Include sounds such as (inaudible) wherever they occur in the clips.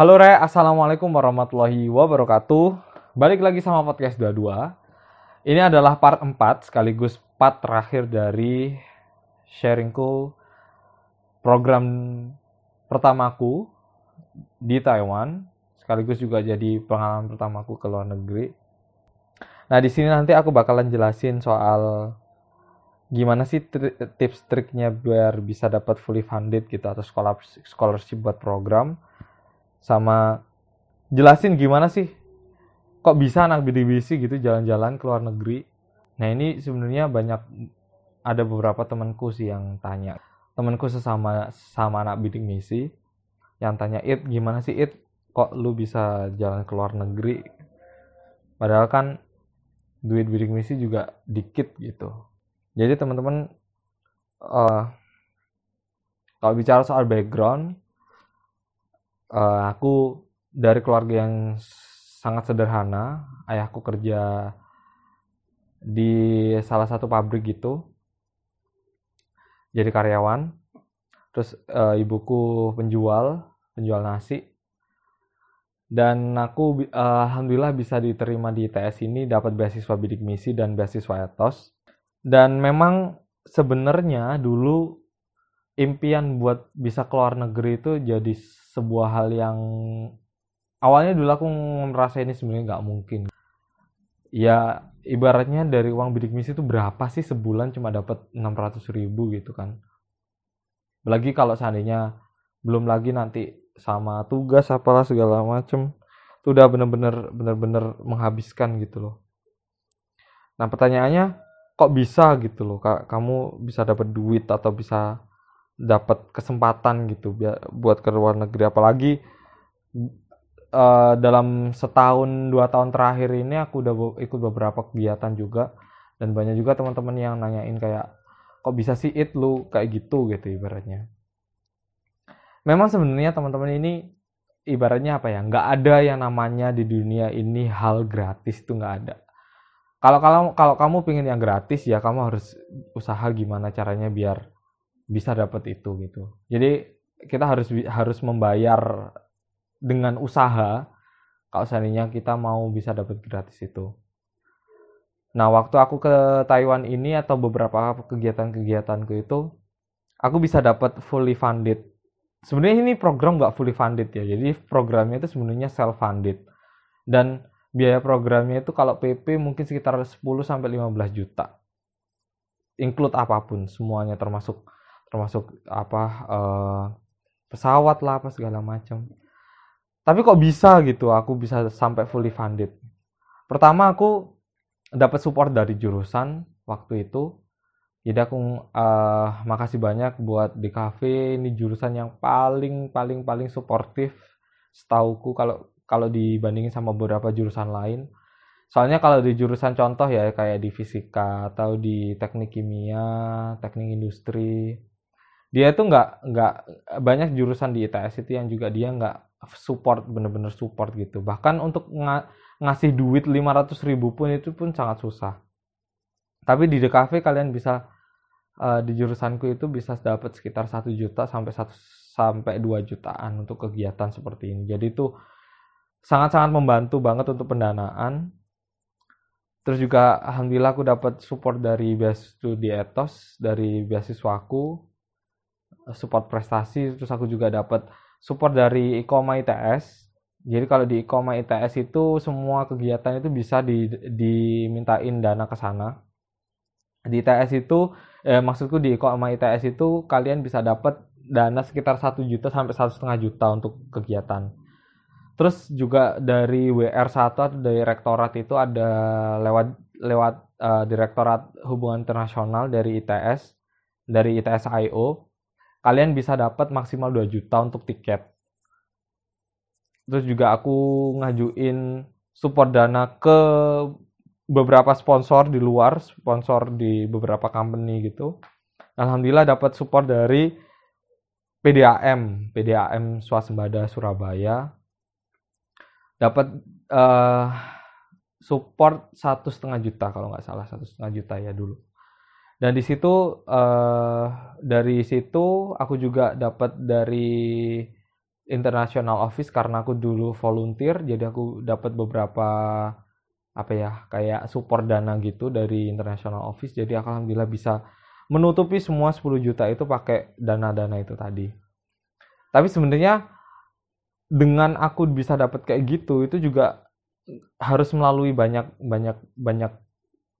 Halo Re, Assalamualaikum warahmatullahi wabarakatuh. Balik lagi sama podcast 22. Ini adalah part 4 sekaligus part terakhir dari sharingku program pertamaku di Taiwan sekaligus juga jadi pengalaman pertamaku ke luar negeri. Nah, di sini nanti aku bakalan jelasin soal gimana sih tips triknya biar bisa dapat fully funded gitu atau scholarship buat program sama jelasin gimana sih kok bisa anak bidik-bisi gitu jalan-jalan ke luar negeri. Nah ini sebenarnya banyak ada beberapa temanku sih yang tanya. Temanku sesama sama anak bidik misi yang tanya, "It, gimana sih It? Kok lu bisa jalan ke luar negeri?" Padahal kan duit bidik misi juga dikit gitu. Jadi teman-teman uh, kalau bicara soal background uh, aku dari keluarga yang sangat sederhana. Ayahku kerja di salah satu pabrik gitu. Jadi karyawan. Terus uh, ibuku penjual, penjual nasi. Dan aku uh, alhamdulillah bisa diterima di ITS ini dapat beasiswa bidik misi dan beasiswa etos. Dan memang sebenarnya dulu impian buat bisa keluar negeri itu jadi sebuah hal yang awalnya dulu aku merasa ini sebenarnya nggak mungkin. Ya ibaratnya dari uang bidik misi itu berapa sih sebulan cuma dapat 600 ribu gitu kan. Lagi kalau seandainya belum lagi nanti sama tugas apalah segala macem itu udah bener-bener bener-bener menghabiskan gitu loh. Nah pertanyaannya kok bisa gitu loh kamu bisa dapat duit atau bisa dapat kesempatan gitu buat ke luar negeri. Apalagi uh, dalam setahun dua tahun terakhir ini aku udah ikut beberapa kegiatan juga. Dan banyak juga teman-teman yang nanyain kayak kok bisa sih it lu kayak gitu? gitu ibaratnya. Memang sebenarnya teman-teman ini ibaratnya apa ya nggak ada yang namanya di dunia ini hal gratis itu nggak ada. Kalau kalau kalau kamu pingin yang gratis ya kamu harus usaha gimana caranya biar bisa dapat itu gitu. Jadi kita harus harus membayar dengan usaha kalau seandainya kita mau bisa dapat gratis itu. Nah, waktu aku ke Taiwan ini atau beberapa kegiatan-kegiatanku itu, aku bisa dapat fully funded. Sebenarnya ini program nggak fully funded ya, jadi programnya itu sebenarnya self funded. Dan biaya programnya itu kalau PP mungkin sekitar 10 sampai 15 juta. Include apa pun semuanya termasuk termasuk apa uh, pesawat lah apa segala macam tapi kok bisa gitu aku bisa sampai fully funded. Pertama aku dapat support dari jurusan waktu itu. Jadi aku uh, makasih banyak buat di cafe ini jurusan yang paling paling paling suportif setauku kalau kalau dibandingin sama beberapa jurusan lain. Soalnya kalau di jurusan contoh ya kayak di fisika atau di teknik kimia teknik industri dia itu nggak nggak banyak jurusan di ITS itu yang juga dia nggak support bener-bener support gitu. Bahkan untuk ng ngasih duit 500 ribu pun itu pun sangat susah. Tapi di DKV kalian bisa uh, di jurusanku itu bisa dapat sekitar satu juta sampai satu sampai 2 jutaan untuk kegiatan seperti ini. Jadi itu sangat-sangat membantu banget untuk pendanaan. Terus juga alhamdulillah aku dapat support dari beasiswa di etos dari beasiswaku support prestasi terus aku juga dapat support dari Ikoma ITS jadi kalau di Ikoma ITS itu semua kegiatan itu bisa di, dimintain dana ke sana. Di ITS itu eh, maksudku di Ikoma ITS itu kalian bisa dapat dana sekitar satu juta sampai satu setengah juta untuk kegiatan. Terus juga dari WR1 atau dari rektorat itu ada lewat lewat uh, direktorat hubungan internasional dari ITS dari ITS IO kalian bisa dapat maksimal 2 juta untuk tiket. Terus juga aku ngajuin support dana ke beberapa sponsor di luar, sponsor di beberapa company gitu. Alhamdulillah dapat support dari PDAM, PDAM Swasembada Surabaya. Dapat uh, support satu setengah juta kalau nggak salah satu setengah juta ya dulu dan di situ uh, dari situ aku juga dapat dari international office karena aku dulu volunteer jadi aku dapat beberapa apa ya kayak support dana gitu dari international office. Jadi alhamdulillah bisa menutupi semua 10 juta itu pakai dana-dana itu tadi. Tapi sebenarnya dengan aku bisa dapat kayak gitu itu juga harus melalui banyak banyak banyak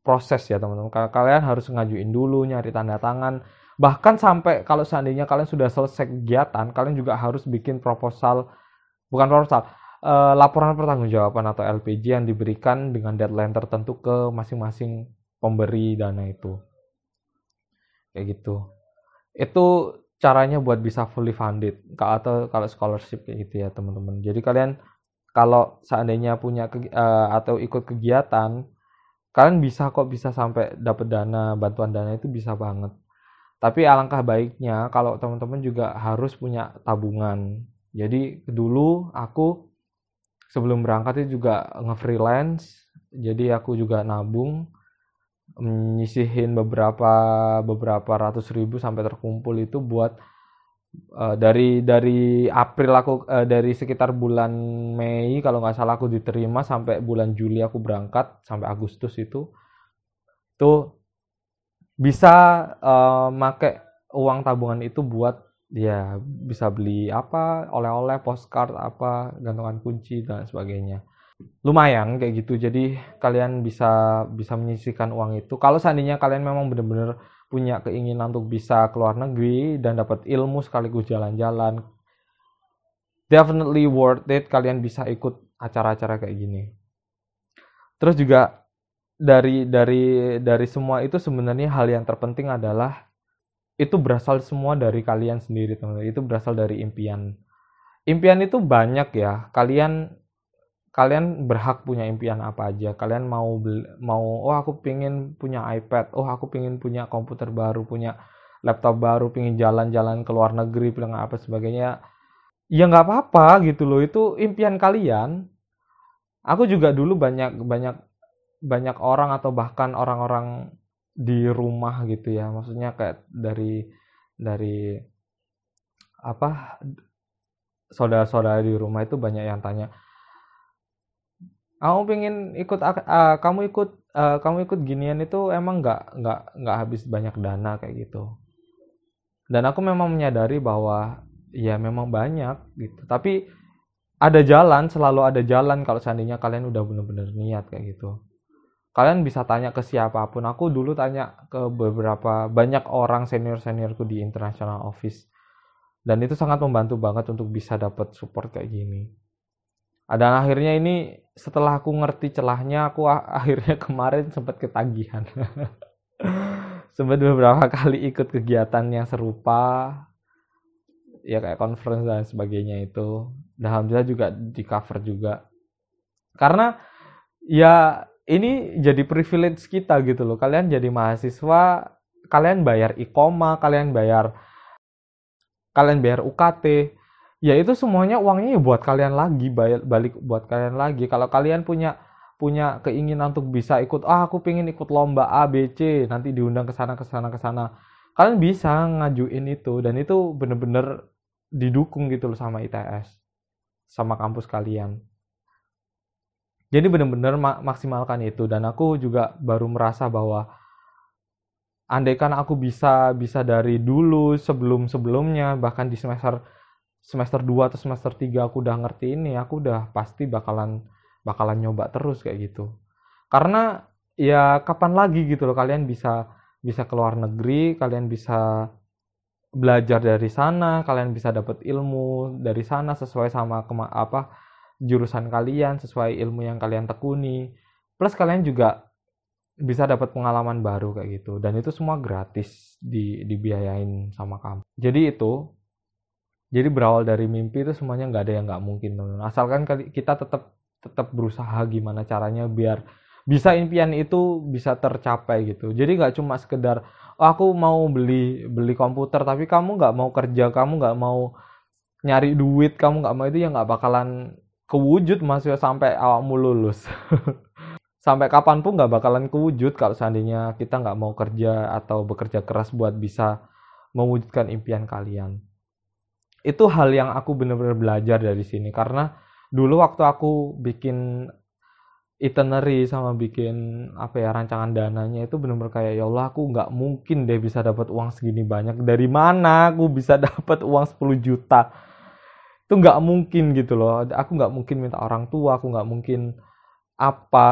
proses ya teman-teman kalian harus ngajuin dulu nyari tanda tangan bahkan sampai kalau seandainya kalian sudah selesai kegiatan kalian juga harus bikin proposal bukan proposal uh, laporan pertanggungjawaban atau LPG yang diberikan dengan deadline tertentu ke masing-masing pemberi dana itu. Kayak gitu. Itu caranya buat bisa fully funded atau kalau scholarship kayak gitu ya teman-teman. Jadi kalian kalau seandainya punya ke, uh, atau ikut kegiatan, kalian bisa kok bisa sampai dapat dana bantuan dana itu bisa banget. Tapi alangkah baiknya kalau teman-teman juga harus punya tabungan. Jadi dulu aku sebelum berangkat itu juga nge-freelance jadi aku juga nabung menyisihin beberapa beberapa ratus ribu sampai terkumpul itu buat uh, dari dari April aku uh, dari sekitar bulan Mei kalau nggak salah aku diterima sampai bulan Juli aku berangkat sampai Agustus itu. Tuh bisa uh, make uang tabungan itu buat ya bisa beli apa oleh-oleh postcard apa gantungan kunci dan sebagainya. Lumayan kayak gitu jadi kalian bisa bisa menyisihkan uang itu. Kalau seandainya kalian memang benar-benar punya keinginan untuk bisa keluar negeri dan dapat ilmu sekaligus jalan-jalan. Definitely worth it kalian bisa ikut acara-acara kayak gini. Terus juga dari dari dari semua itu sebenarnya hal yang terpenting adalah itu berasal semua dari kalian sendiri teman-teman. Itu berasal dari impian. Impian itu banyak ya. Kalian kalian berhak punya impian apa aja? Kalian mau mau oh aku pingin punya iPad oh aku pingin punya komputer baru punya laptop baru pingin jalan-jalan ke luar negeri bilang apa sebagainya. Ya nggak apa-apa gitu loh itu impian kalian. Aku juga dulu banyak banyak banyak orang atau bahkan orang-orang di rumah gitu ya. Maksudnya kayak dari dari apa saudara-saudara di rumah itu banyak yang tanya kamu pengen ikut uh, kamu ikut uh, kamu ikut ginian itu emang nggak nggak nggak habis banyak dana kayak gitu. Dan aku memang menyadari bahwa ya memang banyak gitu. Tapi ada jalan selalu ada jalan kalau seandainya kalian udah bener-bener niat kayak gitu. Kalian bisa tanya ke siapa pun. Aku dulu tanya ke beberapa banyak orang senior seniorku di international office. Dan itu sangat membantu banget untuk bisa dapat support kayak gini dan akhirnya ini setelah aku ngerti celahnya aku (laughs) akhirnya kemarin sempat ketagihan (laughs) sempat beberapa kali ikut kegiatan yang serupa ya kayak conference dan sebagainya itu dan alhamdulillah juga di cover juga karena ya ini jadi privilege kita gitu loh. Kalian jadi mahasiswa, kalian bayar ikoma, kalian bayar kalian bayar UKT. Ya itu semuanya uangnya ya buat kalian lagi, balik buat kalian lagi. Kalau kalian punya punya keinginan untuk bisa ikut, ah aku pengen ikut lomba A, B, C, nanti diundang ke sana ke sana ke sana. Kalian bisa ngajuin itu dan itu bener-bener didukung gitu loh sama ITS sama kampus kalian jadi benar-benar maksimalkan itu dan aku juga baru merasa bahwa andaikan aku bisa bisa dari dulu sebelum sebelumnya bahkan di semester semester 2 atau semester 3 aku udah ngerti ini aku udah pasti bakalan bakalan nyoba terus kayak gitu. Karena ya kapan lagi gitu loh kalian bisa bisa keluar negeri kalian bisa belajar dari sana kalian bisa dapat ilmu dari sana sesuai sama kema apa jurusan kalian sesuai ilmu yang kalian tekuni. Plus kalian juga bisa dapat pengalaman baru kayak gitu. Dan itu semua gratis di dibiayain sama kamu. Jadi itu jadi berawal dari mimpi itu semuanya nggak ada yang nggak mungkin. Asalkan kita tetap tetap berusaha gimana caranya biar bisa impian itu bisa tercapai gitu. Jadi nggak cuma sekedar oh, aku mau beli beli komputer tapi kamu nggak mau kerja kamu nggak mau nyari duit kamu nggak mau itu ya nggak bakalan kewujud mas ya sampai awakmu lulus. (laughs) Sampai kapan pun nggak bakalan kewujud kalau seandainya kita nggak mau kerja atau bekerja keras buat bisa mewujudkan impian kalian itu hal yang aku bener-bener belajar dari sini. Karena dulu waktu aku bikin itinerary sama bikin apa ya rancangan dananya itu bener-bener kayak ya Allah aku nggak mungkin deh bisa dapat uang segini banyak. Dari mana aku bisa (laughs) dapat uang 10 juta? Itu nggak mungkin gitu loh. Aku nggak mungkin minta orang tua aku nggak mungkin apa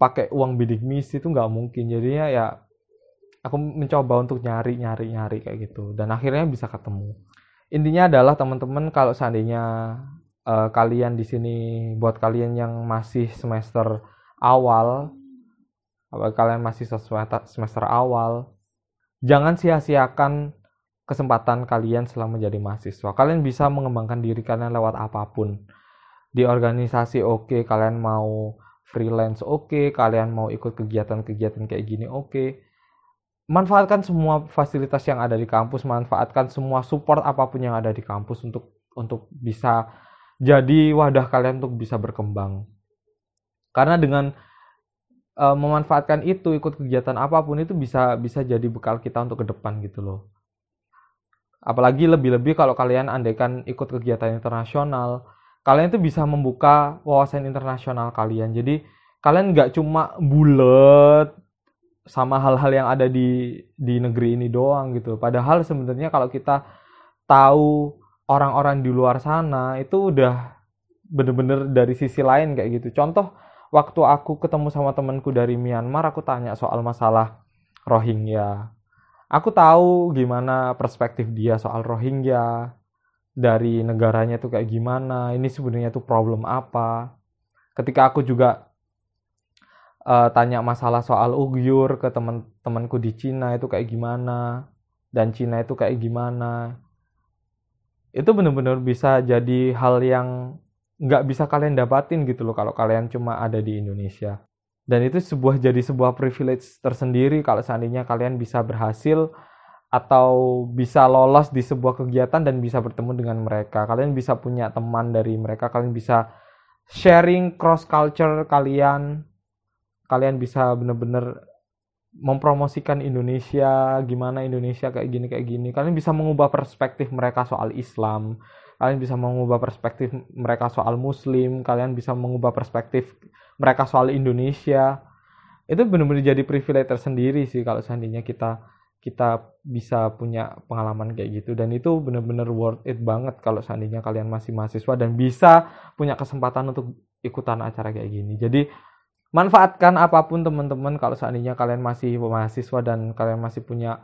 pakai uang bidik misi itu nggak mungkin. Jadinya ya aku mencoba untuk nyari nyari nyari kayak gitu. Dan akhirnya bisa ketemu intinya adalah teman-teman kalau seandainya uh, kalian di sini buat kalian yang masih semester awal apa kalian masih semester awal jangan sia-siakan kesempatan kalian selama menjadi mahasiswa. Kalian bisa mengembangkan diri kalian lewat apa pun. Di organisasi oke okay, kalian mau freelance oke. Okay, kalian mau ikut kegiatan-kegiatan kayak gini oke. okay. Manfaatkan semua fasilitas yang ada di kampus manfaatkan semua support apa pun yang ada di kampus untuk untuk bisa jadi wadah kalian untuk bisa berkembang. Karena dengan uh, memanfaatkan itu ikut kegiatan apa pun itu bisa bisa jadi bekal kita untuk ke depan gitu loh. Apalagi lebih-lebih kalau kalian andaikan ikut kegiatan internasional, kalian itu bisa membuka wawasan internasional kalian. Jadi kalian nggak cuma bulet sama hal-hal yang ada di di negeri ini doang gitu. Padahal sebenarnya kalau kita tahu orang-orang di luar sana itu udah bener-bener dari sisi lain kayak gitu. Contoh waktu aku ketemu sama temanku dari Myanmar, aku tanya soal masalah Rohingya. Aku tahu gimana perspektif dia soal Rohingya dari negaranya tuh kayak gimana. Ini sebenarnya tuh problem apa. Ketika aku juga uh, tanya masalah soal Uyghur ke teman-temanku di Cina itu kayak gimana dan Cina itu kayak gimana itu benar-benar bisa jadi hal yang nggak bisa kalian dapatin gitu loh kalau kalian cuma ada di Indonesia. Dan itu sebuah jadi sebuah privilege tersendiri kalau seandainya kalian bisa berhasil atau bisa lolos di sebuah kegiatan dan bisa bertemu dengan mereka. Kalian bisa punya teman dari mereka, kalian bisa sharing cross culture kalian. Kalian bisa benar-benar mempromosikan Indonesia, gimana Indonesia kayak gini kayak gini. Kalian bisa mengubah perspektif mereka soal Islam. Kalian bisa mengubah perspektif mereka soal Muslim. Kalian bisa mengubah perspektif mereka soal Indonesia. Itu benar-benar jadi privilege tersendiri sih kalau seandainya kita kita bisa punya pengalaman kayak gitu dan itu benar-benar worth it banget kalau seandainya kalian masih mahasiswa dan bisa punya kesempatan untuk ikutan acara kayak gini. Jadi manfaatkan apa pun teman-teman. Kalau seandainya kalian masih mahasiswa dan kalian masih punya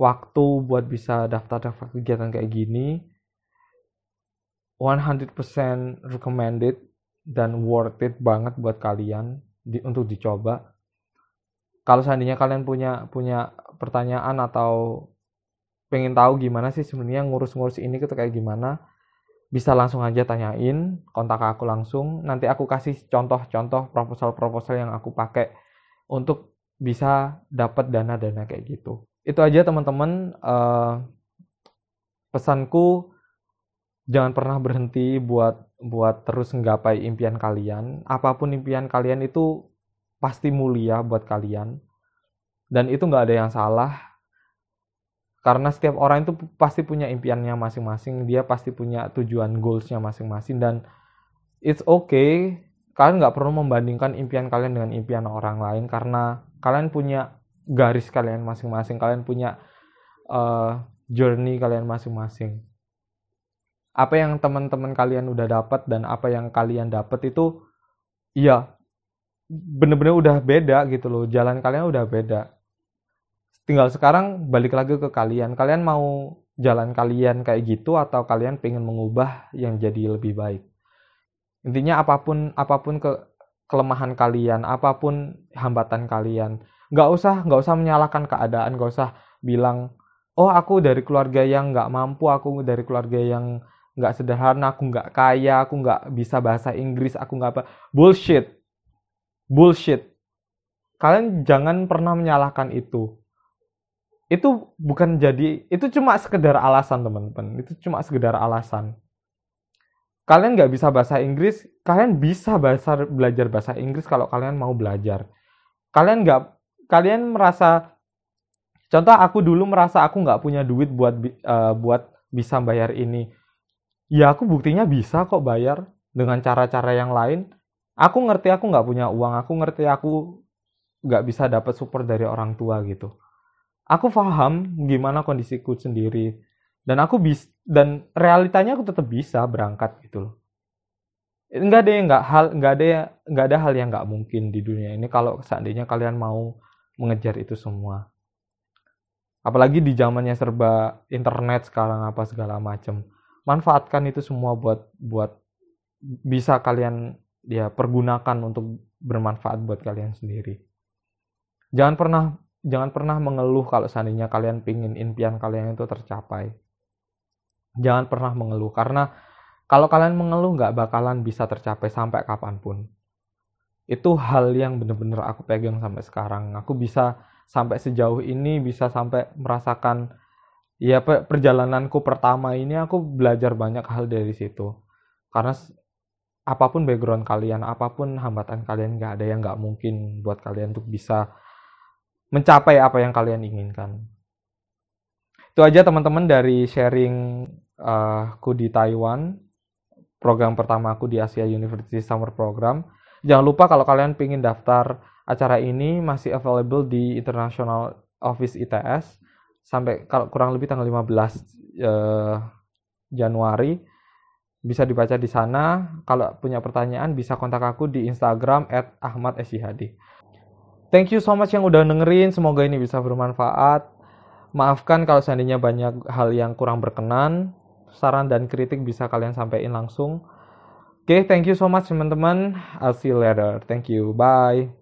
waktu buat bisa daftar-daftar kegiatan kayak gini 100% recommended dan worth it banget buat kalian di, untuk dicoba. Kalau seandainya kalian punya punya pertanyaan atau pengen tahu gimana sih sebenarnya ngurus-ngurus ini itu kayak gimana bisa langsung aja tanyain, kontak aku langsung. Nanti aku kasih contoh-contoh proposal-proposal yang aku pakai untuk bisa dapat dana-dana kayak gitu. Itu aja teman-teman. Uh, pesanku jangan pernah berhenti buat buat terus menggapai impian kalian. Apa pun impian kalian itu pasti mulia buat kalian. Dan itu nggak ada yang salah karena setiap orang itu pasti punya impiannya masing-masing dia pasti punya tujuan goalsnya masing-masing dan it's okay kalian nggak perlu membandingkan impian kalian dengan impian orang lain karena kalian punya garis kalian masing-masing kalian punya uh, journey kalian masing-masing. Apa yang teman-teman kalian udah dapat dan apa yang kalian dapat itu iya bener-bener udah beda gitu loh jalan kalian udah beda tinggal sekarang balik lagi ke kalian. Kalian mau jalan kalian kayak gitu atau kalian pengen mengubah yang jadi lebih baik? Intinya apa pun apa pun ke kelemahan kalian apa pun hambatan kalian nggak usah nggak usah menyalahkan keadaan. Nggak usah bilang oh aku dari keluarga yang nggak mampu aku dari keluarga yang nggak sederhana aku nggak kaya aku nggak bisa bahasa Inggris aku nggak apa. Bullshit. Bullshit. Kalian jangan pernah menyalahkan itu itu bukan jadi itu cuma sekedar alasan teman-teman. Itu cuma sekedar alasan. Kalian nggak bisa bahasa Inggris kalian bisa bahasa belajar bahasa Inggris kalau kalian mau belajar. Kalian nggak kalian merasa contoh aku dulu merasa aku nggak punya duit buat uh, buat bisa bayar ini. Ya aku buktinya bisa kok bayar dengan cara-cara yang lain. Aku ngerti aku nggak punya uang aku ngerti aku nggak bisa dapat support dari orang tua gitu aku paham gimana kondisiku sendiri. Dan aku bis dan realitanya aku tetap bisa berangkat gitu loh. Nggak ada yang nggak hal nggak ada nggak ada hal yang nggak mungkin di dunia ini kalau seandainya kalian mau mengejar itu semua. Apalagi di zamannya serba internet sekarang apa segala macam manfaatkan itu semua buat buat bisa kalian ya pergunakan untuk bermanfaat buat kalian sendiri. Jangan pernah jangan pernah mengeluh kalau seandainya kalian pingin impian kalian itu tercapai jangan pernah mengeluh karena kalau kalian mengeluh nggak bakalan bisa tercapai sampai kapan pun. Itu hal yang bener-bener aku pegang sampai sekarang. Aku bisa sampai sejauh ini, bisa sampai merasakan ya perjalananku pertama ini aku belajar banyak hal dari situ. Karena apa pun background kalian, apa pun hambatan kalian, nggak ada yang nggak mungkin buat kalian untuk bisa mencapai apa yang kalian inginkan. Itu aja teman-teman dari sharing uh, di Taiwan program pertama aku di Asia University Summer Program. Jangan lupa kalau kalian ingin daftar acara ini masih available di International Office ITS sampai kurang lebih tanggal 15 eh, Januari bisa dibaca di sana. Kalau punya pertanyaan bisa kontak aku di Instagram @ahmadsyhadi. Thank you so much yang udah dengerin. Semoga ini bisa bermanfaat. Maafkan kalau seandainya banyak hal yang kurang berkenan saran dan kritik bisa kalian sampaikan langsung. Oke, okay, thank you so much teman-teman. I'll see you later. Thank you. Bye.